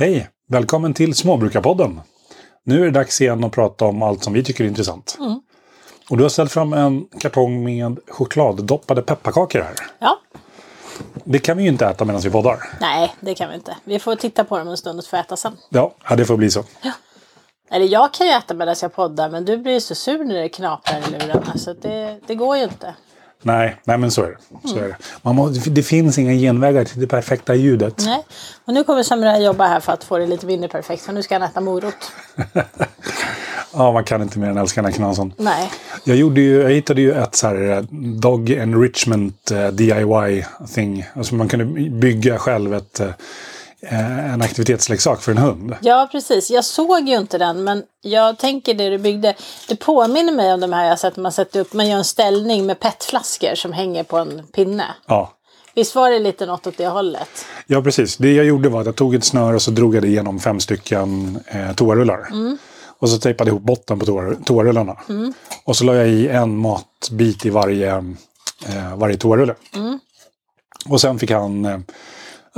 Hej! Välkommen till Småbrukarpodden. Nu är det dags igen att prata om allt som vi tycker är intressant. Mm. Och du har ställt fram en kartong med chokladdoppade pepparkakor här. Ja, Det kan vi ju inte äta medan vi poddar. nej det kan vi inte. Vi får titta på dem en stund och få äta sen. Ja, ja, det får bli så. Eller jag kan ju äta medan jag poddar men du blir ju så sur när det knaprar i lurarna så att det, det går ju inte. Nej, nej men så är det. Så är det. Man må, det finns inga genvägar till det perfekta ljudet. Nej. Och nu kommer Samurai jobba här för att få det lite mindre perfekt för nu ska han äta morot. Ja, man kan inte mer än älska den här knasen. Nej. Jag, gjorde ju, jag hittade ju ett så här eh, Dog Enrichment eh, DIY thing. Alltså man kunde bygga själv ett, eh, en aktivitetsleksak för en hund. Ja precis, jag såg ju inte den men jag tänker det du byggde. Det påminner mig om de här jag sett man sätter upp, man gör en ställning med petflaskor som hänger på en pinne. Ja. Visst var det lite något åt det hållet? ja, precis. Det jag gjorde var att jag tog ett snöre och så drog jag det igenom fem stycken eh, toarullar. Och så tejpade jag ihop botten på toar, toarullarna. Och så la jag i en matbit i varje, eh, varje toarulle. Och sen fick han eh,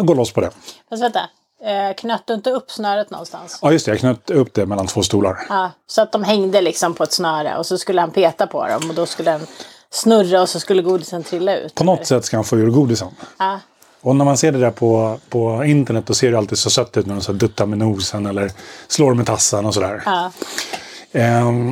gå loss på det. Fast vänta, eh, knöt du inte upp snöret någonstans? Ja, just det. Jag knöt upp det mellan två stolar. Ja, så att de hängde liksom på ett snöre och så skulle han peta på dem och då skulle den snurra och så skulle godisen trilla ut. På något sätt ska han få ur godisen. Ja, Och när man ser det där på, på internet då ser det alltid så sött ut när de så duttar med nosen eller slår med tassen och sådär. ja,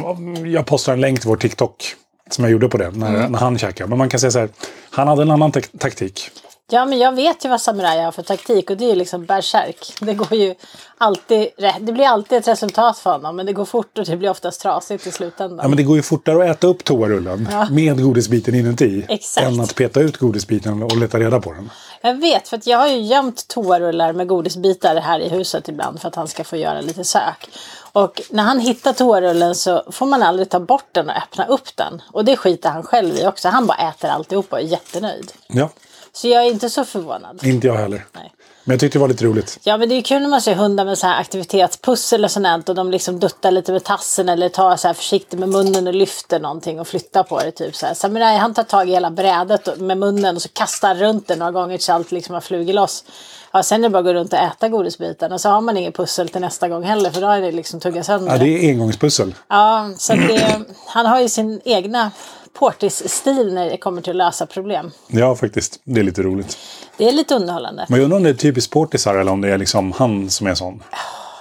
och jag postar en länk till vår TikTok som jag gjorde på det när, när han käkade. Men man kan säga så här, han hade en annan tak- taktik. Ja, men jag vet ju vad Samurai har för taktik och det är ju liksom bärsärk. Det går ju alltid. Det blir alltid ett resultat för honom men det går fort och det blir oftast trasigt i slutändan. Ja, men det går ju fortare att äta upp toarullen med godisbiten inuti Exakt. än att peta ut godisbiten och leta reda på den. Jag vet, för jag har ju gömt toarullar med godisbitar här i huset ibland för att han ska få göra lite sök. Och när han hittar toarullen så får man aldrig ta bort den och öppna upp den. Och det skiter han själv i också. Han bara äter alltihop och är jättenöjd. Ja, Så jag är inte så förvånad. inte jag heller. Nej. Men jag tyckte det var lite roligt. Ja men det är kul när man ser hundar med så här aktivitetspussel och sånt och de liksom duttar lite med tassen eller tar så här försiktigt med munnen och lyfter någonting och flyttar på det. Typ så här. Samurai han tar tag i hela brädet med munnen och så kastar runt det några gånger tills allt liksom har flugit loss. Ja, sen är det bara att gå runt och äta godisbiten och så har man inget pussel till nästa gång heller för då är det liksom tuggat sönder. Ja, det är engångspussel. Ja, så det, han har ju sin egna portis-stil när det kommer till att lösa problem. Ja, faktiskt. Det är lite roligt. Det är lite underhållande. Men jag undrar om det är typiskt sportisar eller om det är liksom han som är sån.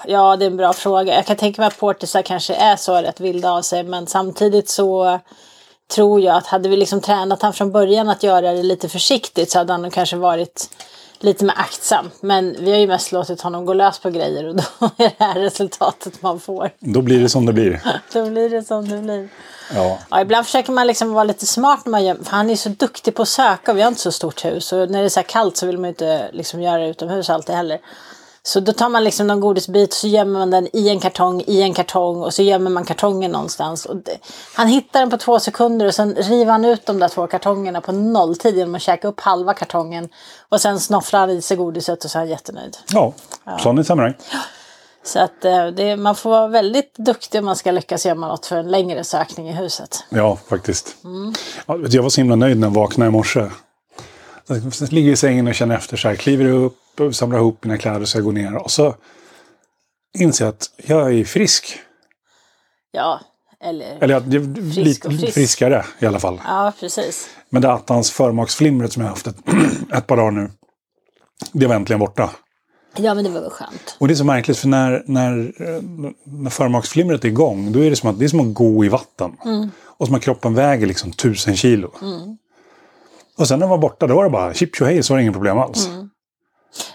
Ja, det är en bra fråga. Jag kan tänka mig att portisar kanske är så rätt vilda av sig. Men samtidigt så tror jag att hade vi liksom tränat han från början att göra det lite försiktigt så hade han kanske varit lite mer aktsam. Men vi har ju mest låtit honom gå lös på grejer och då är det här resultatet man får. Då blir det som det blir. Då blir det som det blir. Ja. Ja, ibland försöker man liksom vara lite smart när man gör, för han är så duktig på att söka och vi har inte så stort hus. Och när det är så här kallt så vill man ju inte liksom göra det utomhus alltid heller. Så då tar man liksom någon godisbit så gömmer man den i en kartong, i en kartong och så gömmer man kartongen någonstans. Det, han hittar den på två sekunder och sen river han ut de där två kartongerna på nolltid genom att käka upp halva kartongen. Och sen snofflar han i sig godiset och så är han jättenöjd. Ja, sån är Samurai. Så att eh, det, man får vara väldigt duktig om man ska lyckas gömma något för en längre sökning i huset. Ja, faktiskt. Ja, du, jag var så himla nöjd när jag vaknade i morse. Jag ligger i sängen och känner efter så här, kliver upp, samlar ihop mina kläder så jag går ner. Och så inser jag att jag är frisk. Ja, eller... Eller jag, jag, lite och frisk. friskare i alla fall. Ja, precis. Men det attans förmaksflimret som jag haft ett, ett par dagar nu. Det var äntligen borta. Ja, men det var väl skönt. Och det är så märkligt för när, när, eh, när förmaksflimret är igång då är det som att, det är som att gå i vatten. Och som att kroppen väger liksom tusen kilo. Och sen när den var borta då var det bara chip hej så var det inga problem alls.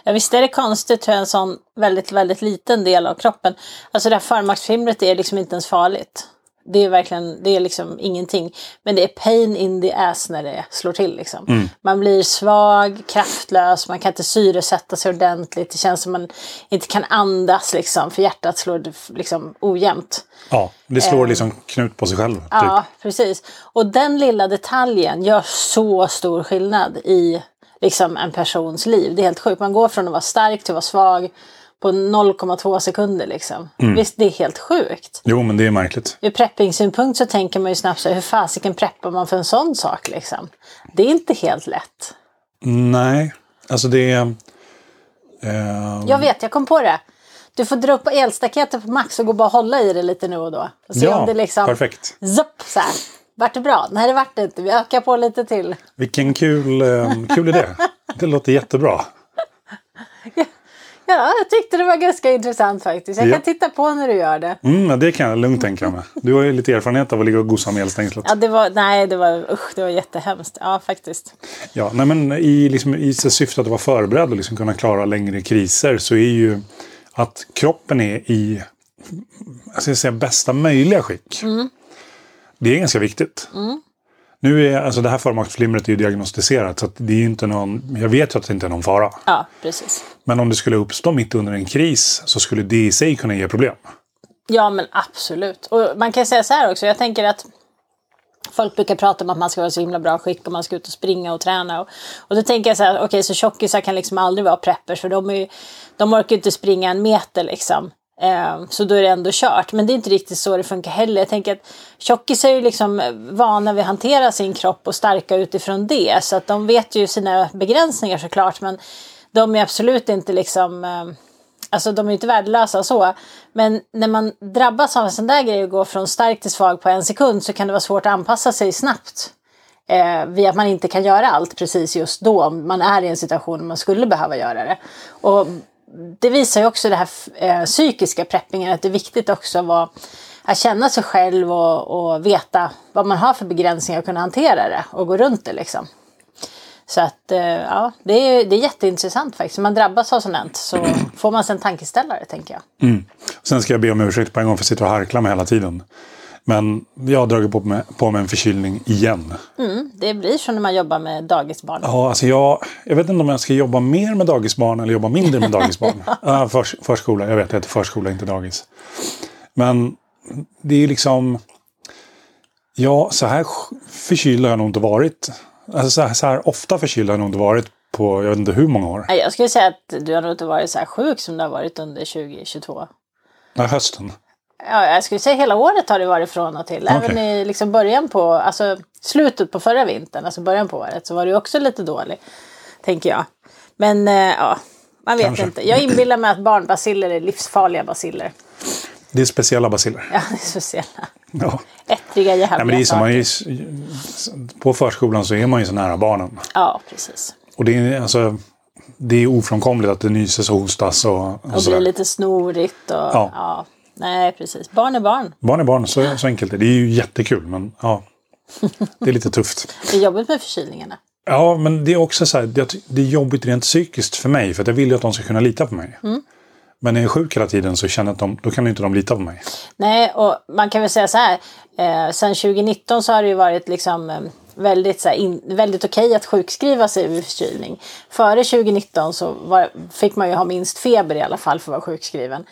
Ja, visst är det konstigt hur en sån väldigt, väldigt liten del av kroppen. Alltså det här förmaksflimret är liksom inte ens farligt. Det är verkligen, det är liksom ingenting. Men det är pain in the ass när det slår till liksom. Man blir svag, kraftlös, man kan inte syresätta sig ordentligt. Det känns som man inte kan andas liksom, för hjärtat slår liksom ojämnt. Ja, det slår liksom knut på sig själv. Typ. Ja, precis. Och den lilla detaljen gör så stor skillnad i liksom, en persons liv. Det är helt sjukt. Man går från att vara stark till att vara svag på 0,2 sekunder. Liksom. Visst, det är helt sjukt. Jo, men det är märkligt. Ur preppingssynpunkt så tänker man ju snabbt så här, hur fasiken preppar man för en sån sak? Liksom? Det är inte helt lätt. Nej, alltså det är... Eh, Jag vet, jag kom på det. Du får dra upp på elstaketet på max och gå och bara hålla i det lite nu och då. Och se Ja, om det liksom... perfekt. Zup, så här. Vart det bra? Nej, det vart det inte. Vi ökar på lite till. Vilken kul, eh, kul idé. Det låter jättebra. Ja, jag tyckte det var ganska intressant faktiskt. Jag Ja. kan titta på när du gör det. Mm, ja, det kan jag lugnt tänka mig. Du har ju lite erfarenhet av att ligga och gosa med elstängslet. Ja, det var, nej, det var, usch, det var jättehemskt. Ja, faktiskt. Ja, nej, men i, liksom, i syfte att vara förberedd och liksom kunna klara längre kriser så är ju att kroppen är i jag ska säga, bästa möjliga skick. Det är ganska viktigt. Nu är, alltså det här förmaksflimret är ju diagnostiserat så det är inte någon, jag vet ju att det inte är någon fara. Ja, precis. Men om det skulle uppstå mitt under en kris så skulle det i sig kunna ge problem. Ja, men absolut. Och man kan säga så här också. Jag tänker att folk brukar prata om att man ska vara så himla bra skick och man ska ut och springa och träna. Och, och då tänker jag så här, okej, så tjockisar kan liksom aldrig vara preppers för de, är ju, de orkar inte springa en meter liksom. Ehm, så då är det ändå kört. Men det är inte riktigt så det funkar heller. Jag tänker att tjockisar är ju liksom eh, vana vid att hantera sin kropp och starka utifrån det. Så att de vet ju sina begränsningar såklart. Men de är absolut inte liksom ehm, Alltså de är ju inte värdelösa och så. Men när man drabbas av en sån där grej och går från stark till svag på en sekund så kan det vara svårt att anpassa sig snabbt. Eh, via att man inte kan göra allt precis just då. Om man är i en situation där man skulle behöva göra det. Och det visar ju också det här eh, psykiska preppingen. Att det är viktigt också att, vara, att känna sig själv och, och veta vad man har för begränsningar och kunna hantera det. Och gå runt det liksom. Så att eh, ja, det är, det är jätteintressant faktiskt. Om man drabbas av sånt så får man sig en tankeställare tänker jag. Mm. Sen ska jag be om ursäkt på en gång för att sitta och harkla mig hela tiden. Men jag har dragit på mig, på mig en förkylning igen. Mm, det blir så när man jobbar med dagisbarn. Ja, alltså jag, jag vet inte om jag ska jobba mer med dagisbarn eller jobba mindre med dagisbarn. ja. förs, förskola, jag vet det heter förskola, inte dagis. Men det är liksom... Ja, så här förkyld har jag nog inte varit. Alltså så här, så här ofta förkyld har jag nog inte varit på jag vet inte hur många år. Jag skulle säga att du har nog inte varit så här sjuk som du har varit under 2022. Ja, hösten. Ja, jag skulle säga hela året har det varit från och till. Även Okej. i liksom början på, alltså slutet på förra vintern, alltså början på året, så var du också lite dålig. Tänker jag. Men eh, ja, man vet Kanske. inte. Jag inbillar mig att barnbaciller är livsfarliga baciller. Det är speciella baciller. Ja, det är speciella. Ja. Ättriga jävla Ja, men det är är, på förskolan så är man ju så nära barnen. Ja, precis. Och det är, alltså, det är ofrånkomligt att det nyses och hostas och, och, Och blir lite snorigt och Ja. ja. Nej, precis. Barn är barn. Barn är barn, så, så enkelt är det. Det är ju jättekul, men ja. Det är lite tufft. Det är jobbigt med förkylningarna. Ja, men det är också så här, det, det är jobbigt rent psykiskt för mig. För jag vill ju att de ska kunna lita på mig. Mm. Men när jag är sjuk hela tiden så känner jag att de, då kan inte de lita på mig. Nej, och man kan väl säga så här. Eh, sen 2019 så har det ju varit liksom eh, väldigt, så här, in, väldigt okej att sjukskriva sig vid förkylning. Före 2019 så var, fick man ju ha minst feber i alla fall för att vara sjukskriven.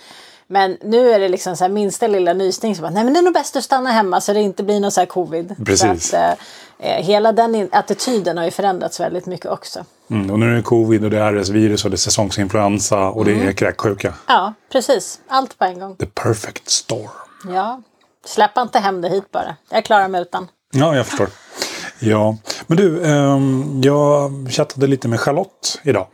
Men nu är det liksom så här minsta lilla nysning som att nej men det är nog bäst att stanna hemma så det inte blir någon så här covid. Precis. Så att, eh, eh, hela den attityden har ju förändrats väldigt mycket också. Mm, och nu är det covid och det är RS-virus och det är säsongsinfluensa och det är kräksjuka. Ja, precis. Allt på en gång. The perfect storm. Ja. Släpp inte hem det hit bara. Jag klarar mig utan. Ja, jag förstår. Ja, men du, ehm, jag chattade lite med Charlotte idag.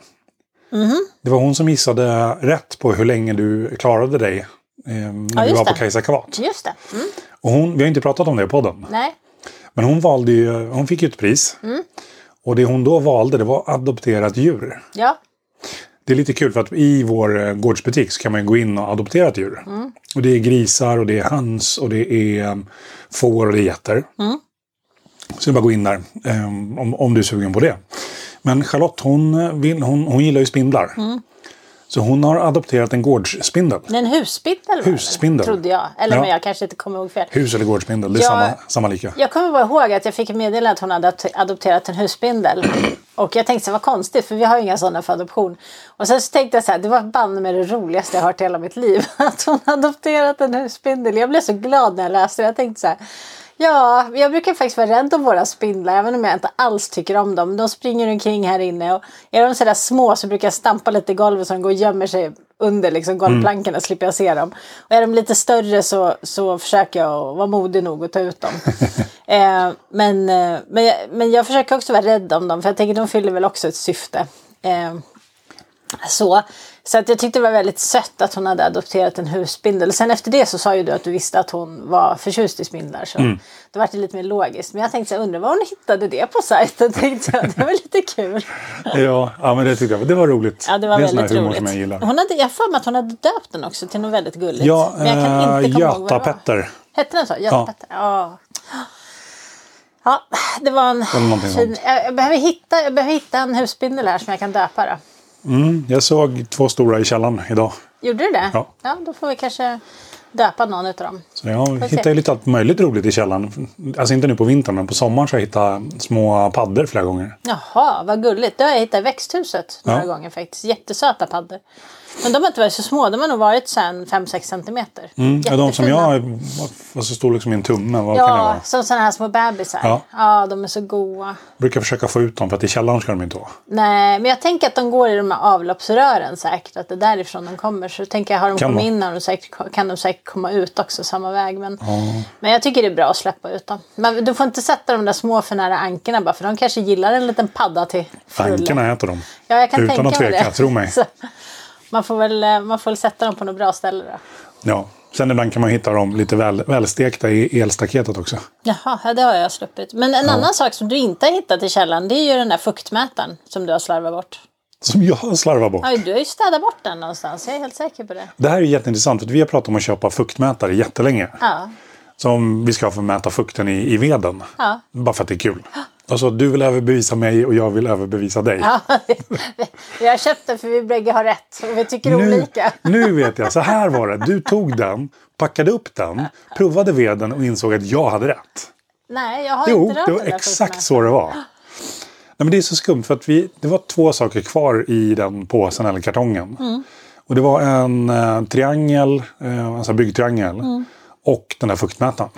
Mhm. Det var hon som gissade rätt på hur länge du klarade dig ehm, när Ja, du var på det. Kajsa Kavat. Just det. Mm. Och hon, vi har inte pratat om det i podden. Nej. Men hon valde ju, hon fick ju ett pris. Mm. Och det hon då valde det var adopterat djur. Ja. Det är lite kul för att i vår eh, gårdsbutik så kan man gå in och adoptera ett djur. Mm. Och det är grisar och det är höns och det är um, får och det är getter. Mm. Så det är bara att gå in där um, om, om du är sugen på det. Men Charlotte hon, vill, hon, hon gillar ju spindlar. Mm. Så hon har adopterat en gårdsspindel. En husspindel. Husspindel. Trodde jag. Eller Ja. men jag kanske inte kommer ihåg fel. Hus eller gårdsspindel, det är Ja. samma, samma lika. Jag kommer bara ihåg att jag fick meddelande att hon hade adop- adopterat en husspindel. Och jag tänkte så vad konstigt för vi har ju inga sådana för adoption. Och sen så tänkte jag så här, det var banne med det roligaste jag hört i hela mitt liv. Att hon adopterat en husspindel. Jag blev så glad när jag läste det. Jag tänkte så här, ja, jag brukar faktiskt vara rädd om våra spindlar. Även om jag inte alls tycker om dem. De springer omkring här inne. Och är de sådär små så brukar jag stampa lite i golvet så de går och gömmer sig under liksom golvplankorna. Slipper jag se dem. Och är de lite större så, så försöker jag vara modig nog att ta ut dem. eh, men, eh, men, jag, men jag försöker också vara rädd om dem. För jag tänker de fyller väl också ett syfte. Eh, Så, så att jag tyckte det var väldigt sött att hon hade adopterat en husspindel. Sen efter det så sa ju du att du visste att hon var förtjust i spindlar. Så Mm. då var det lite mer logiskt. Men jag tänkte, jag undrar var hon hittade det på sajten. Tänkte jag. Det var lite kul. Ja, ja, men det tyckte jag det var roligt. Ja, det var är sån här väldigt roligt. som jag gillar. Hon hade, jag för mig att hon hade döpt den också till något väldigt gulligt. Ja, Men jag kan inte eh, komma ihåg vad det var. Göta-Petter. Hette den så? Ja. Göta-Petter? Ja. Ja, det var en fin... Jag, jag, behöver hitta, jag behöver hitta en husspindel här som jag kan döpa då. Mm, jag såg två stora i källaren idag. Gjorde du det? Ja. ja då får vi kanske döpa någon utav dem. Så jag se. hittade lite allt möjligt roligt i källaren. Alltså inte nu på vintern, men på sommaren så har jag hittat små paddor flera gånger. Jaha, vad gulligt. Det har jag hittat i växthuset några Ja. gånger faktiskt. Jättesöta paddor. Men de har inte varit så små. De har nog varit sen 5-6 centimeter. Mm, ja, de som jag var så stor liksom i en tumme. Vad kan det Ja, vara? som sådana här små bebisar. Ja. ja, de är så goa. Brukar försöka få ut dem för att i källaren ska de inte vara. Nej, men jag tänker att de går i de här avloppsrören säkert. Att det är därifrån de kommer. Så tänker jag, har de Kan kommit in har de säkert, kan de säkert komma ut också samma väg. Men, men jag tycker det är bra att släppa ut dem. Men du får inte sätta de där små för nära ankorna bara. För de kanske gillar en liten padda till frulle. Ankorna äter dem. Ja, jag kan Utan tänka att tveka, det. tro mig. Så, man, får väl, eh, man får väl sätta dem på något bra ställe då. Ja. Sen ibland kan man hitta dem lite väl, välstekta i elstaketet också. Jaha, ja, det har jag sluppit. Men en annan sak som du inte har hittat i källaren det är ju den där fuktmätaren som du har slarvat bort. Som jag slarvar bort. Ja, du har ju städat bort den någonstans, jag är helt säker på det. Det här är jätteintressant. För vi har pratat om att köpa fuktmätare jättelänge. Ja, Som vi ska ha för att mäta fukten i, i veden. ja. Bara för att det är kul. Alltså du vill överbevisa mig och jag vill överbevisa dig. ja. Vi har köpt den för vi bägge har rätt och vi tycker Nu, olika. nu vet jag, så här var det. Du tog den, packade upp den, provade veden och insåg att jag hade rätt. Nej, jag har Jo, inte rört det var den där exakt så det var. Men det är så skumt för att vi, det var två saker kvar i den påsen eller kartongen. Mm. Och det var en eh, triangel, eh, alltså byggtriangel Mm. och den här fuktmätaren.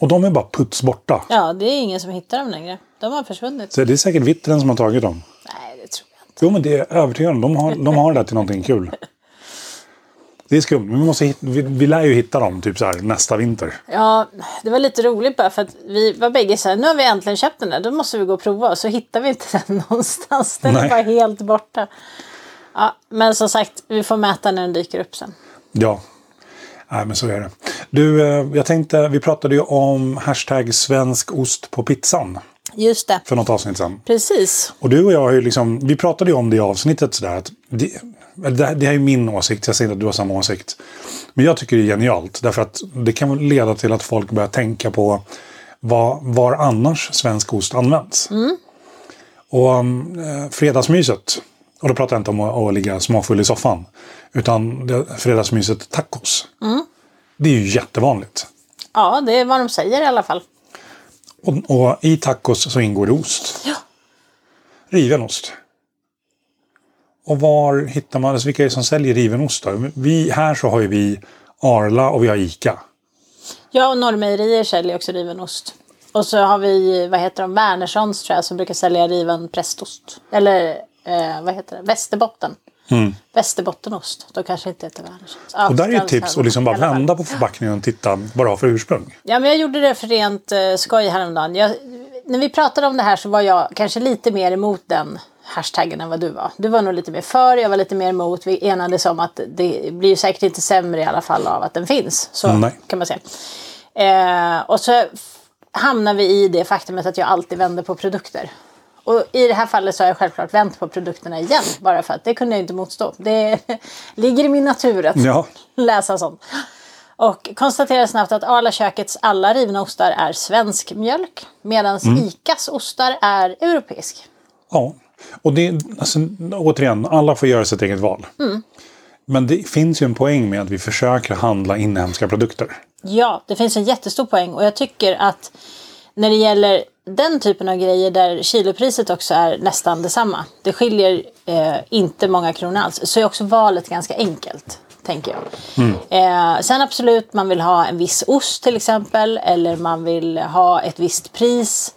Och de är bara puts borta. Ja, det är ingen som hittar dem längre. De har försvunnit. Så det är säkert Vittren som har tagit dem. Nej, det tror jag inte. Jo men det är övertygande. De har, de har det där till någonting kul. Det är skumt. Men vi, måste hitta, vi, vi lär ju hitta dem typ så här nästa vinter. Ja, det var lite roligt bara för att vi var bägge så här, nu har vi äntligen köpt den där, då måste vi gå och prova. Så hittar vi inte den någonstans. Den är bara helt borta. Ja, men som sagt, vi får mäta när den dyker upp sen. Ja. Nej, men så är det. Du, eh, jag tänkte, vi pratade ju om hashtag svensk ost på pizzan Just det, för något avsnitt sedan. precis. Och du och jag har ju liksom, vi pratade ju om det i avsnittet sådär att det, det, det här är min åsikt, jag säger inte att du har samma åsikt. Men jag tycker det är genialt därför att det kan leda till att folk börjar tänka på vad, var annars svensk ost används. Och um, eh, fredagsmyset, och då pratar jag inte om att, att ligga småfull i soffan, utan det, fredagsmyset tacos. Det är ju jättevanligt. Ja, det är vad de säger i alla fall. Och, och i tacos så ingår det ost. Ja. Riven ost. Och var hittar man, alltså vilka är det som säljer riven ost då? Vi, här så har ju vi Arla och vi har Ica. Ja, och Norrmejerier säljer också riven ost. Och så har vi, vad heter de, Wernerssons tror jag, som brukar sälja riven prästost. Eller, eh, vad heter det, Västerbotten. Västerbottenost. Då kanske inte heter Mm. Och där är ett Stralsund tips att liksom bara vända på förpackningen och titta vad det har för ursprung. Ja, men jag gjorde det för rent eh, skoj häromdagen. Jag, när vi pratade om det här så var jag kanske lite mer emot den hashtaggen än vad du var. Du var nog lite mer för, jag var lite mer emot. Vi enades om att det blir ju säkert inte sämre i alla fall av att den finns. Så Nej. kan man säga. Eh, och så hamnar vi i det faktumet att jag alltid vänder på produkter. Och i det här fallet så har jag självklart vänt på produkterna igen. Bara för att det kunde jag inte motstå. Det ligger i min natur att Ja. läsa sånt. Och konstaterar snabbt att Arla kökets alla rivna ostar är svensk mjölk. Medan Mm. Icas ostar är europeisk. Ja. Och det, alltså, återigen, alla får göra sitt eget val. Men det finns ju en poäng med att vi försöker handla inhemska produkter. Ja, det finns en jättestor poäng. Och jag tycker att när det gäller den typen av grejer där kilopriset också är nästan detsamma. Det skiljer eh, inte många kronor alls. Så är också valet ganska enkelt. Tänker jag. Eh, sen absolut, man vill ha en viss ost till exempel. Eller man vill ha ett visst pris.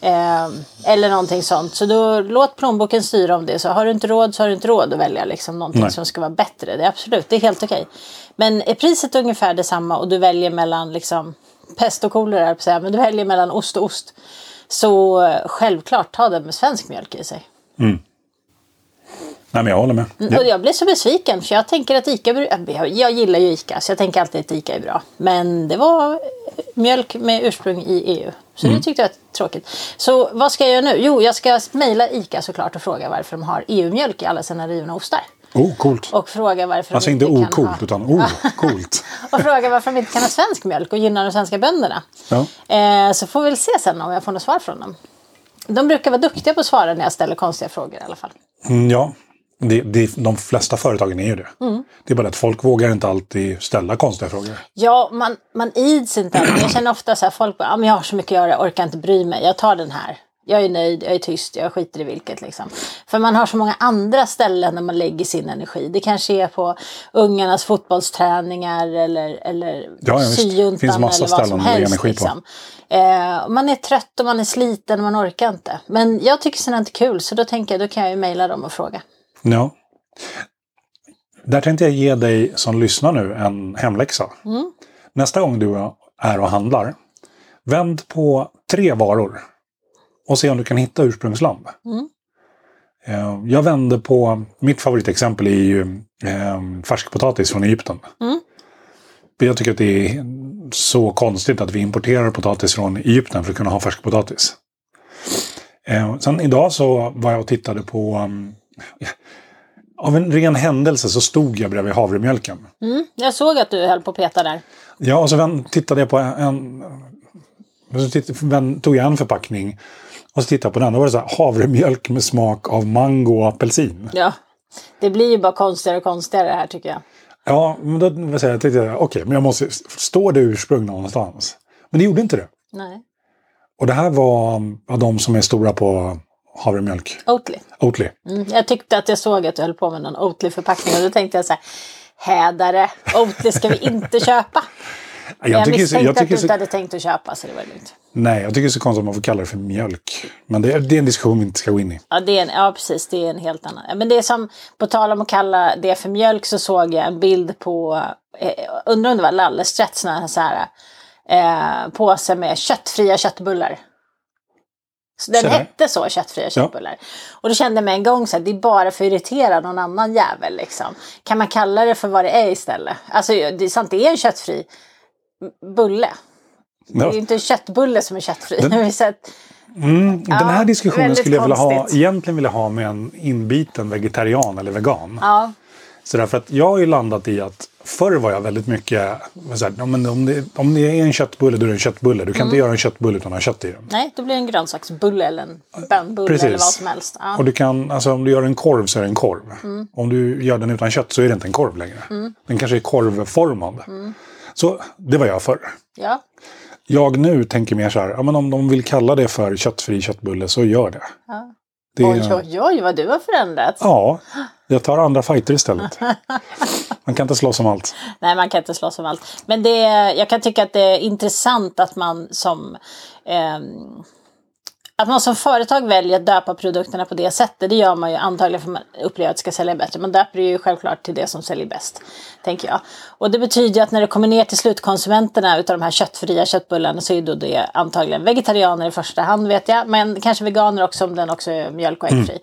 Eh, eller någonting sånt. Så då låt plånboken styra om det. Så har du inte råd så har du inte råd att välja liksom någonting Nej. som ska vara bättre. Det är absolut, det är helt okej. Men är priset ungefär detsamma och du väljer mellan liksom pest och kolera, men du väljer mellan ost och ost. Så självklart ta den med svensk mjölk i sig. Nej, men jag håller med. Mm, Och jag blev så besviken för jag tänker att ICA, jag- jag gillar ju ICA så jag tänker alltid att ICA är bra. Men det var eh, mjölk med ursprung i EU. Så Mm. det tyckte jag var tråkigt. Så vad ska jag göra nu? Jo, jag ska mejla ICA såklart och fråga varför de har EU-mjölk i alla sina rivna ostar. Oh, coolt. Och fråga varför Alltså inte ocoolt, ha... utan oh, coolt. Och fråga varför de inte kan ha svensk mjölk och gynna de svenska bönderna. Ja. Eh, så får vi väl se sen om jag får något svar från dem. De brukar vara duktiga på att svara när jag ställer konstiga frågor i alla fall. Mm, ja, det, det, de flesta företagen är ju det. Mm. Det är bara att folk vågar inte alltid ställa konstiga frågor. Ja, man, man ids inte. Jag känner ofta så här, folk bara, ah, men jag har så mycket att göra, jag orkar inte bry mig, jag tar den här. Jag är nöjd, jag är tyst, jag skiter i vilket. Liksom. För man har så många andra ställen där man lägger sin energi. Det kanske är på ungarnas fotbollsträningar eller, eller Ja, ja, syjuntan Finns massa eller vad ställen som helst. Liksom. Eh, man är trött och man är sliten och man orkar inte. Men jag tycker sånt inte är kul så då tänker jag då kan jag ju mejla dem och fråga. Ja. Där tänkte jag ge dig som lyssnar nu en hemläxa. Mm. Nästa gång du är och handlar, vänd på tre varor och se om du kan hitta ursprungsland. Mm. Eh, Jag vände på, mitt favoritexempel är ju eh, färskpotatis från Egypten. Mm. Jag tycker att det är så konstigt att vi importerar potatis från Egypten för att kunna ha färskpotatis. Eh, sen idag så var jag och tittade på... Um, av en ren händelse så stod jag bredvid havremjölken. Mm. Jag såg att du höll på att peta där. Ja, och så tittade jag på en... så tog jag en förpackning och så tittade jag på den. Då var det så här, havremjölk med smak av mango och apelsin. Ja. Det blir ju bara konstigare och konstigare det här tycker jag. Ja, men då jag, tänkte jag, okej, men jag måste... Står det ursprung någonstans? Men det gjorde inte det. Nej. Och det här var ja, de som är stora på havremjölk. Oatly. Oatly. Mm. Jag tyckte att jag såg att du höll på med någon Oatly-förpackning och då tänkte jag så här, hädare, Oatly ska vi inte köpa. Jag, Jag tycker, så, misstänkte jag att du tycker inte så, hade tänkt att köpa så det var lugnt. nej, jag tycker det är så konstigt att man får kalla det för mjölk. Men det, är- det är en diskussion vi inte ska gå in i. Ja, det är en, ja, precis. Det är en helt annan. Ja, Men det är som, på tal om att kalla det för mjölk så såg jag en bild på, eh, undrar om det var Lallesträtt, sån här, så här eh, påse med köttfria köttbullar. Så den Så hette så, köttfria köttbullar. Och då kände jag mig en gång så här, det är bara för att irritera någon annan jävel liksom. Kan man kalla det för vad det är istället? Alltså det är sant, det är en köttfri bulle. Det är ju inte en köttbulle som är köttfri. Den- Mm, den här diskussionen skulle jag vilja ha, egentligen vilja ha med en inbiten vegetarian eller vegan. ja, Så därför att jag har ju landat i att förr var jag väldigt mycket så här, om, det, om det är en köttbulle då är det en köttbulle. Du kan Mm. inte göra en köttbulle utan att ha kött i den. Nej, då blir det en grönsaksbulle eller en bönbulle eller vad som helst. Ja. Och du kan, alltså om du gör en korv så är det en korv. Mm. Om du gör den utan kött så är det inte en korv längre. Den kanske är korvformad. Mm. Så det var jag förr. ja. Jag nu tänker mer så här, ja, men om de vill kalla det för köttfri köttbulle så gör det. Ja. det Oj, oj, oj, vad du har förändrats. Ja, jag tar andra fighter istället. Man kan inte slåss om allt. Nej, man kan inte slåss om allt. Men det, jag kan tycka att det är intressant att man som ehm, att man som företag väljer att döpa produkterna på det sättet, det gör man ju antagligen för att man upplever att det ska sälja bättre. Man döper det ju självklart till det som säljer bäst, tänker jag. Och det betyder att när det kommer ner till slutkonsumenterna utav de här köttfria köttbullarna så är då det antagligen vegetarianer i första hand vet jag, men kanske veganer också om den också är mjölk och äggfri.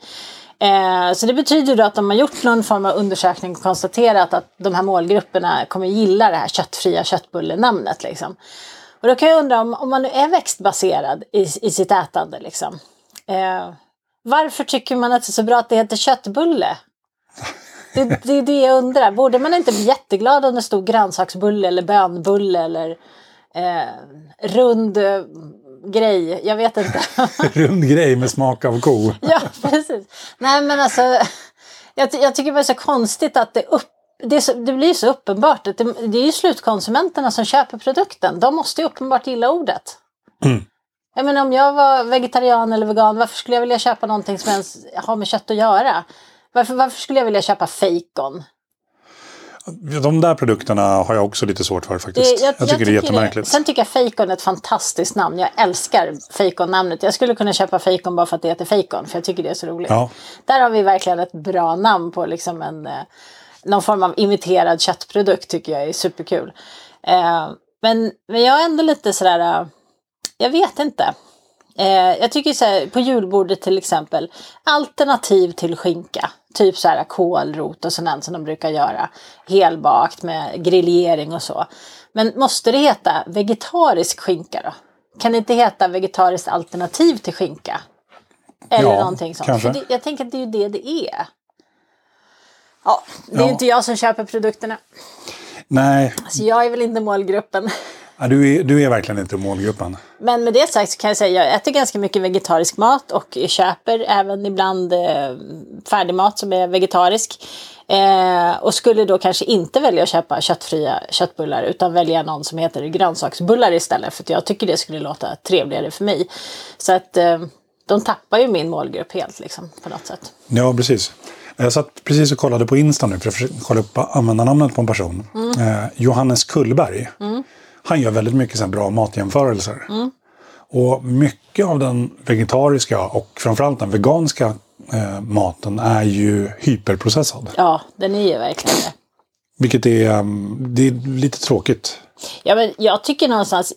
Eh, så det betyder då att de har gjort någon form av undersökning och konstaterat att de här målgrupperna kommer gilla det här köttfria köttbullenamnet. Liksom. Och då kan jag undra om, om man nu är växtbaserad i, i sitt ätande. Liksom, eh, varför tycker man att det är så bra att det heter köttbulle? Det, det är det jag undrar. Borde man inte bli jätteglad om det stod grönsaksbulle eller bönbulle eller eh, rund eh, grej? Jag vet inte. Rund grej med smak av ko. ja, precis. Nej, men alltså. Jag, jag tycker det är så konstigt att det, upp, det, det blir så uppenbart. Att det, det är ju slutkonsumenterna som köper produkten. De måste ju uppenbart gilla ordet. Mm. Jag menar, om jag var vegetarian eller vegan, varför skulle jag vilja köpa någonting som ens har med kött att göra? Varför, varför skulle jag vilja köpa fejkon? De där produkterna har jag också lite svårt för faktiskt. jag, tycker det är jättemärkligt. Sen tycker jag fejkon är ett fantastiskt namn. Jag älskar fejkon-namnet. Jag skulle kunna köpa fejkon bara för att det heter fejkon, för jag tycker det är så roligt. Ja. Där har vi verkligen ett bra namn på liksom en, eh, någon form av imiterad köttprodukt tycker jag är superkul. Eh, men, men jag är ändå lite sådär, eh, jag vet inte. Eh, jag tycker så här, på julbordet till exempel, alternativ till skinka Typ så här kålrot och sånt som de brukar göra. Helbakt med grillering och så. Men måste det heta vegetarisk skinka då? Kan det inte heta vegetariskt alternativ till skinka? Eller Ja, någonting sånt. kanske. Det, jag tänker att det är ju det det är. Ja, det är Ja. inte jag som köper produkterna. Nej, Så jag är väl inte målgruppen. ja, du är, du är verkligen inte målgruppen. Men med det sagt så kan jag säga att jag äter ganska mycket vegetarisk mat och köper även ibland eh, färdigmat som är vegetarisk. Eh, och skulle då kanske inte välja att köpa köttfria köttbullar utan välja någon som heter grönsaksbullar istället för att jag tycker det skulle låta trevligare för mig. Så att eh, de tappar ju min målgrupp helt liksom på något sätt. Ja, precis. Jag satt precis och kollade på Insta nu för att kolla upp användarnamnet på en person. Eh, Johannes Kullberg. Han gör väldigt mycket så bra matjämförelser. Och mycket av den vegetariska och framförallt den veganska eh, maten är ju hyperprocessad. Ja, den är ju verkligen det. Vilket är, um, det är lite tråkigt. Ja, men jag tycker någonstans...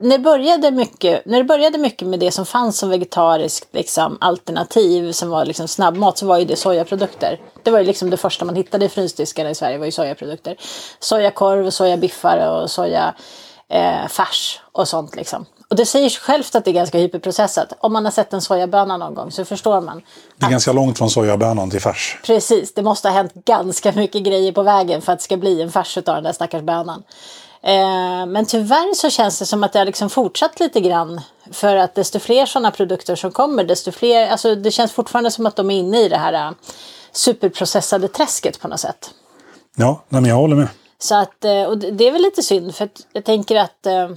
När det, började mycket, när det började mycket med det som fanns som vegetariskt liksom, alternativ som var liksom snabbmat så var ju det sojaprodukter. Det var ju liksom det första man hittade i frysdiskarna i Sverige var ju sojaprodukter. Sojakorv, sojabiffar och soja eh, och sånt liksom. Och det säger sig självt att det är ganska hyperprocessat. Om man har sett en sojaböna någon gång så förstår man. Det är ganska långt från sojabönan till färs. Precis, det måste ha hänt ganska mycket grejer på vägen för att det ska bli en färs av den där stackars bönan. Eh, men tyvärr så känns det som att det har liksom fortsatt lite grann. För att desto fler sådana produkter som kommer, desto fler, alltså det känns fortfarande som att de är inne i det här eh, superprocessade träsket på något sätt. Ja, men jag håller med. Så att, eh, och det är väl lite synd för jag tänker att eh,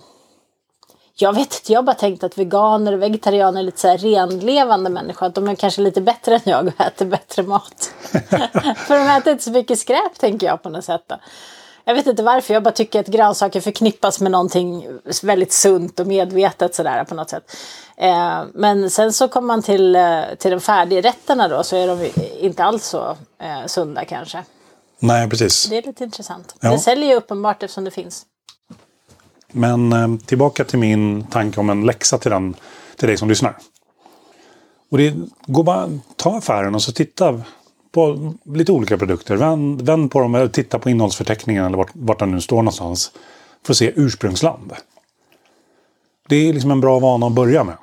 jag vet inte, jag har bara tänkt att veganer och vegetarianer är lite så här renlevande människor. Att de är kanske lite bättre än jag och äter bättre mat. för de äter inte så mycket skräp tänker jag på något sätt. Då. Jag vet inte varför, jag bara tycker att grönsaker förknippas med någonting väldigt sunt och medvetet sådär på något sätt. Eh, men sen så kommer man till, eh, till de färdigrätterna då så är de inte alls så eh, sunda kanske. Nej, precis. Det är lite intressant. Ja. Det säljer ju uppenbart eftersom det finns. Men eh, tillbaka till min tanke om en läxa till, den, till dig som lyssnar. Och det går bara ta affären och så titta på lite olika produkter. Vänd, vänd på dem och titta på innehållsförteckningen eller vart, vart den nu står någonstans. För att se ursprungsland. Det är liksom en bra vana att börja med.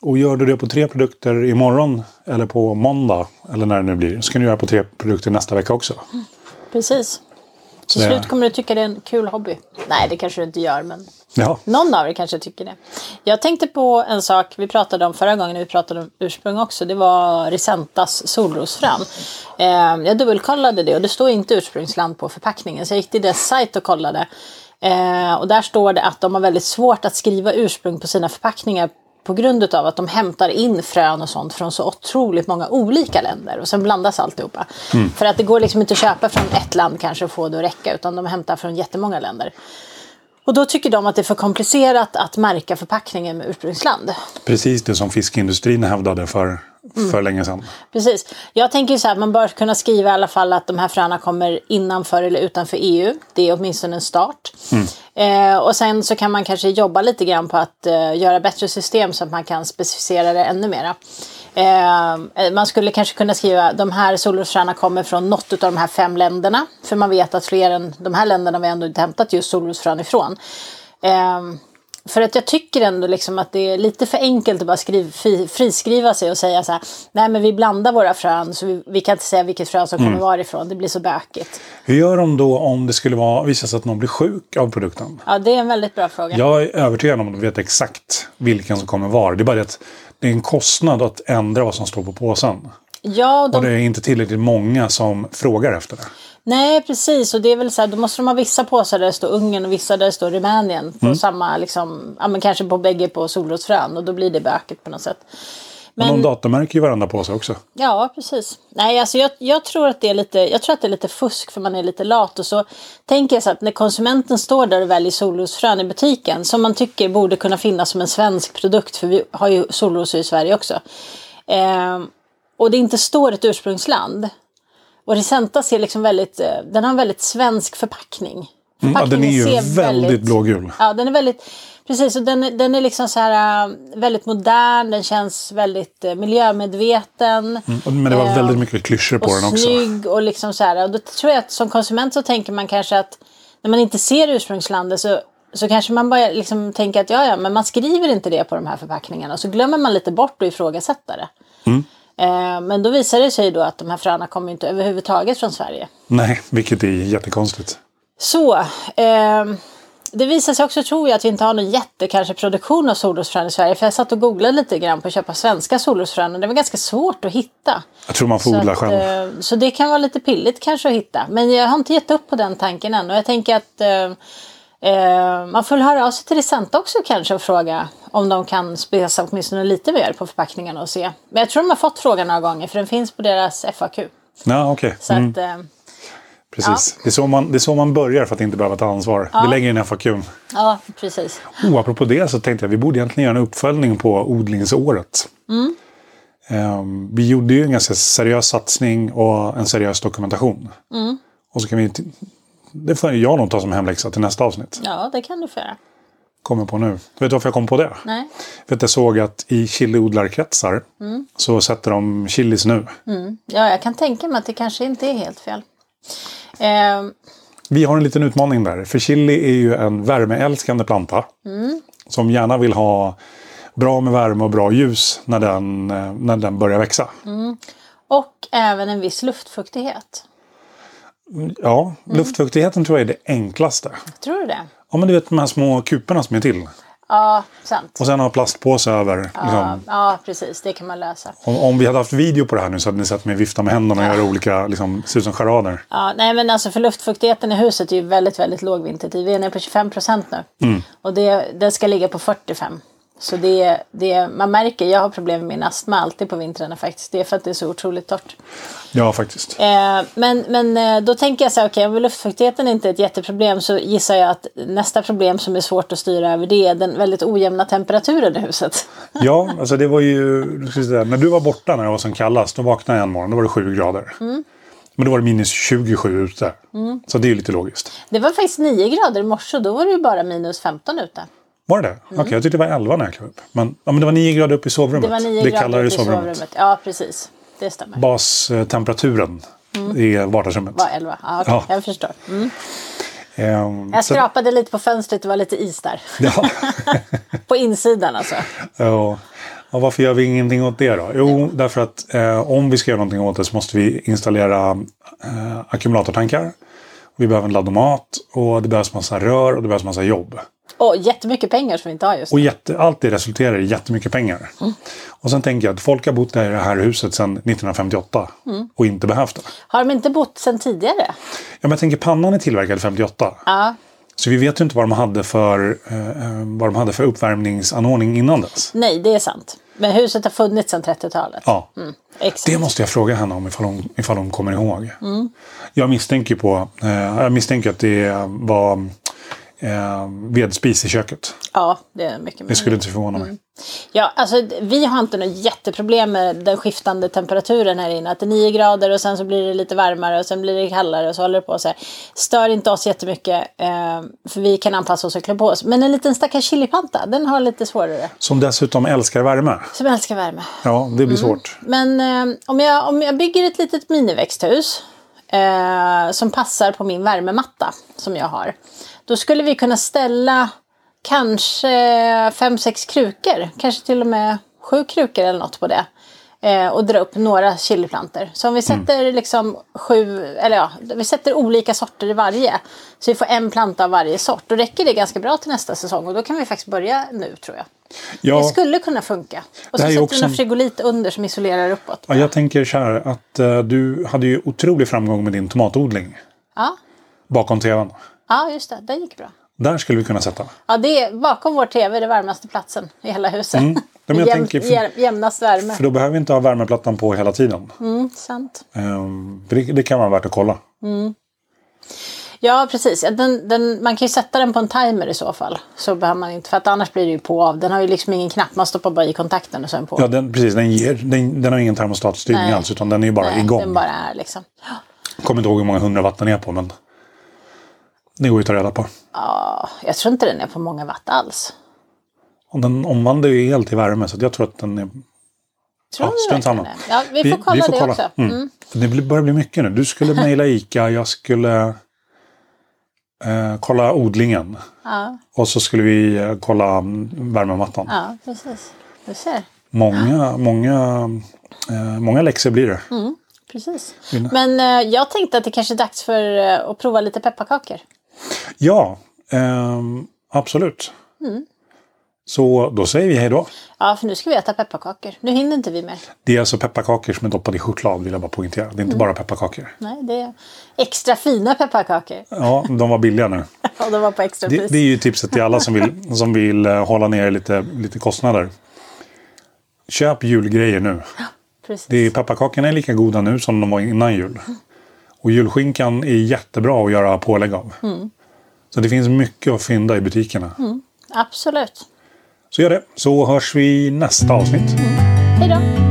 Och gör du det på tre produkter imorgon eller på måndag eller när det nu blir så kan du göra på tre produkter nästa vecka också. Precis. Till slut kommer du tycka det är en kul hobby. Nej, det kanske du inte gör, men Ja, någon av er kanske tycker det. Jag tänkte på en sak vi pratade om förra gången vi pratade om ursprung också. Det var Risentas solrosfrön. Eh, jag dubbelkollade det och det står inte ursprungsland på förpackningen. Så jag gick till deras sajt och kollade. Eh, och där står det att de har väldigt svårt att skriva ursprung på sina förpackningar på grund av att de hämtar in frön och sånt från så otroligt många olika länder och sen blandas alltihopa. För att det går liksom inte att köpa från ett land kanske och få det att räcka utan de hämtar från jättemånga länder. Och då tycker de att det är för komplicerat att märka förpackningen med ursprungsland. precis det som fiskindustrin hävdade för, för länge sedan. Precis. Jag tänker så här att man bör kunna skriva i alla fall att de här fröna kommer innanför eller utanför EU. Det är åtminstone en start. Eh, och sen så kan man kanske jobba lite grann på att eh, göra bättre system så att man kan specificera det ännu mera. Eh, man skulle kanske kunna skriva de här solrosfröna kommer från något av de här fem länderna. För man vet att fler än de här länderna vi ändå inte hämtat just solrosfrön ifrån. Eh, för att jag tycker ändå liksom att det är lite för enkelt att bara skriva, fri, friskriva sig och säga så här. Nej men vi blandar våra frön så vi, vi kan inte säga vilket frö som kommer varifrån. Det blir så bökigt. Hur gör de då om det skulle vara, visa sig att någon blir sjuk av produkten? Ja det är en väldigt bra fråga. Jag är övertygad om att de vet exakt vilken som kommer var. Det är bara det att det är en kostnad att ändra vad som står på påsen. Ja, de, Och det är inte tillräckligt många som frågar efter det. nej precis och det är väl så här, då måste de ha vissa påsar där det står Ungern och vissa där det står Rumänien. På samma liksom, ja men kanske på bägge på solrosfrön och då blir det bökigt på något sätt. Men de datummärker ju varenda påse också. Ja, precis. Nej, alltså jag, jag, tror att det är lite, jag tror att det är lite fusk för man är lite lat. Och så tänker jag så att när konsumenten står där och väljer solrosfrön i butiken som man tycker borde kunna finnas som en svensk produkt för vi har ju solrosor i Sverige också. Ehm, och det inte står ett ursprungsland. Och Risenta ser liksom väldigt, eh, den har en väldigt svensk förpackning. Mm, ja, den är ju ser väldigt blågul. Ja, den är väldigt... Precis, och den, är- den är liksom så här äh, väldigt modern, den känns väldigt äh, miljömedveten. Och- Men det var Eh, väldigt mycket klyschor på och den också. snygg och liksom så här. Och då tror jag att som konsument så tänker man kanske att när man inte ser ursprungslandet så, så kanske man bara liksom tänker att ja, ja, men man skriver inte det på de här förpackningarna. Och så glömmer man lite bort att ifrågasätta det. Mm. Eh, men då visar det sig då att de här fröna kommer inte överhuvudtaget från Sverige. Nej, vilket är jättekonstigt. Så, eh, det visar sig också tror jag att vi inte har någon jätte kanske produktion av solrosfrön i Sverige. För jag satt och googlade lite grann på att köpa svenska solrosfrön och det var ganska svårt att hitta. Jag tror man får Så, odla att, själv. eh, så det kan vara lite pilligt kanske att hitta. Men jag har inte gett upp på den tanken än. Och jag tänker att eh, eh, man får höra av sig till Risenta också kanske och fråga om de kan spesa åtminstone lite mer på förpackningarna och se. Men jag tror de har fått frågan några gånger för den finns på deras FAQ. Ja. Så Mm, att, precis. Det, är så man, det är så man börjar för att inte behöva ta ansvar. Vi lägger in FAQ. ja, precis. Oh, apropå det så tänkte jag vi borde egentligen göra en uppföljning på odlingsåret. Mm. Ehm, vi gjorde ju en ganska seriös satsning och en seriös dokumentation. Mm. Och så kan vi... Det får jag nog ta som hemläxa till nästa avsnitt. Ja, det kan du få göra. Kommer på nu. Vet du varför jag kom på det? Nej. För att jag såg att i chiliodlarkretsar Mm. så sätter de chilis nu. Ja, jag kan tänka mig att det kanske inte är helt fel. Eh, Vi har en liten utmaning där. För chili är ju en värmeälskande planta. Mm. Som gärna vill ha bra med värme och bra ljus när den, eh, när den börjar växa. Mm. och även en viss luftfuktighet. Ja, Mm. luftfuktigheten tror jag är det enklaste. Tror du det? Ja, men du vet de här små kuporna som är till. Ja, sant. Och sen ha plastpåse över. Ja, Liksom. ja, precis. Det kan man lösa. Om, om vi hade haft video på det här nu så hade ni sett mig vifta med händerna och göra olika, liksom, se ut som charader. Ja, nej, men alltså för luftfuktigheten i huset är ju väldigt, väldigt låg vintertid. Vi är nere på 25 procent nu. Mm. Och det, det ska ligga på 45. Så det, det, man märker, jag har problem med min astma alltid på vintrarna faktiskt. Det är för att det är så otroligt torrt. Ja, faktiskt. Eh, men, men eh, då tänker jag så här, okej om luftfuktigheten inte är ett jätteproblem så gissar jag att nästa problem som är svårt att styra över det är den väldigt ojämna temperaturen i huset. Ja, alltså det var ju... När du var borta när det var som kallast, då vaknade jag en morgon. Då var det 7 grader. Mm. Men då var det minus 27 ute. Så det är ju lite logiskt. Det var faktiskt 9 grader i morse och då var det ju bara minus 15 ute. Var det det? Okej, jag tyckte det var 11 när jag klev upp. Men, ja, men det var 9 grader upp i sovrummet. Det var 9 det grader kallare ute i sovrummet. sovrummet. Ja, precis. Det stämmer. Bastemperaturen i vardagsrummet. var 11. Ja, okej, Ja. jag förstår. Mm. Ehm, Jag så- skrapade lite på fönstret, det var lite is där. Ja. på insidan alltså. Ja. Ja, varför gör vi ingenting åt det då? Jo, därför att eh, om vi ska göra någonting åt det så måste vi installera eh, ackumulatortankar. Vi behöver en laddomat och det behövs massa rör och det behövs massa jobb. Och jättemycket pengar som vi inte har just Och nu. jätte, allt det resulterar i jättemycket pengar. Och sen tänker jag att folk har bott där i det här huset sedan 1958 och inte behövt det. Har de inte bott sedan tidigare? Ja, men jag tänker pannan är tillverkad 58. Ja. Så vi vet ju inte vad de hade för, eh, eh, vad de hade för uppvärmningsanordning innan dess. Nej, det är sant. Men huset har funnits sedan 30-talet. Ja. Mm. Det måste jag fråga henne om ifall hon, ifall hon kommer ihåg. Mm. Jag misstänker på, eh, jag misstänker att det var eh, vedspis i köket. Ja, det är mycket Det möjligt. skulle inte förvåna mig. Ja, alltså vi har inte något jätteproblem med den skiftande temperaturen här inne. Att det är 9 grader och sen så blir det lite varmare och sen blir det kallare och så håller det på så här. Stör inte oss jättemycket eh, för vi kan anpassa oss och klä på oss. Men en liten stackars chiliplanta, den har lite svårare. Som dessutom älskar värme. Som älskar värme. Ja, det blir svårt. Men eh, om, jag, om jag bygger ett litet miniväxthus eh, som passar på min värmematta som jag har. Då skulle vi kunna ställa kanske fem, sex krukor. Kanske till och med sju krukor eller något på det. Eh, och dra upp några chiliplantor. Så om vi sätter liksom sju, eller ja, vi sätter olika sorter i varje. Så vi får en planta av varje sort. Då räcker det ganska bra till nästa säsong. Och då kan vi faktiskt börja nu tror jag. Ja, Det skulle kunna funka. Och så sätter också vi någon frigolit under som isolerar uppåt. ja, jag tänker så här att eh, du hade ju otrolig framgång med din tomatodling Ja, bakom tvn. Ja just det. Det gick bra. Där skulle vi kunna sätta. Ja, det är, bakom vår tv det varmaste platsen i hela huset. Mm. jag Jäm, tänker för- jäm, jämnast värme. För då behöver vi inte ha värmeplattan på hela tiden. Mm, sant. Ehm, det, det kan vara värt att kolla. Ja, precis. Ja, Den, den, man kan ju sätta den på en timer i så fall. Så behöver man inte, för att annars blir det ju på av. Den har ju liksom ingen knapp, man stoppar bara i kontakten och den på. Ja, den, precis. Den, ger, den, den har ingen termostatstyrning alls, utan den är ju bara Nej, igång. Den bara är liksom. Kommer inte ihåg hur många hundra watt den är på, men det går ju att ta reda på. Ja, jag tror inte den är på många watt alls. Och den omvandlar ju el till värme så jag tror att den är... Tror Ja, strunt samma. Ja, vi får kolla det också. Mm. Mm. Det blir- börjar bli mycket nu. Du skulle mejla ICA, jag skulle eh, kolla odlingen. Ja, Och så skulle vi eh, kolla mm, värmemattan. ja, precis. Du ser. Många, många, eh, många läxor blir det. Mm. Precis. Men eh, jag tänkte att det kanske är dags för eh, att prova lite pepparkakor. Ja, ehm, absolut. Mm. Så då säger vi hej då. Ja, för nu ska vi äta pepparkakor. Nu hinner inte vi mer. Det är alltså pepparkakor som är doppade i choklad vill jag bara poängtera. Det är Mm. inte bara pepparkakor. Nej, det är extra fina pepparkakor. Ja, de var billiga nu. Och de var på extra Det, pris. det är ju tipset till alla som vill, som vill eh, hålla ner lite, lite kostnader. Köp julgrejer nu. Precis. Det är, pepparkakorna är lika goda nu som de var innan jul. Och julskinkan är jättebra att göra pålägg av. Mm. Så det finns mycket att fynda i butikerna. Absolut. Så gör det. Så hörs vi nästa avsnitt. Hej då!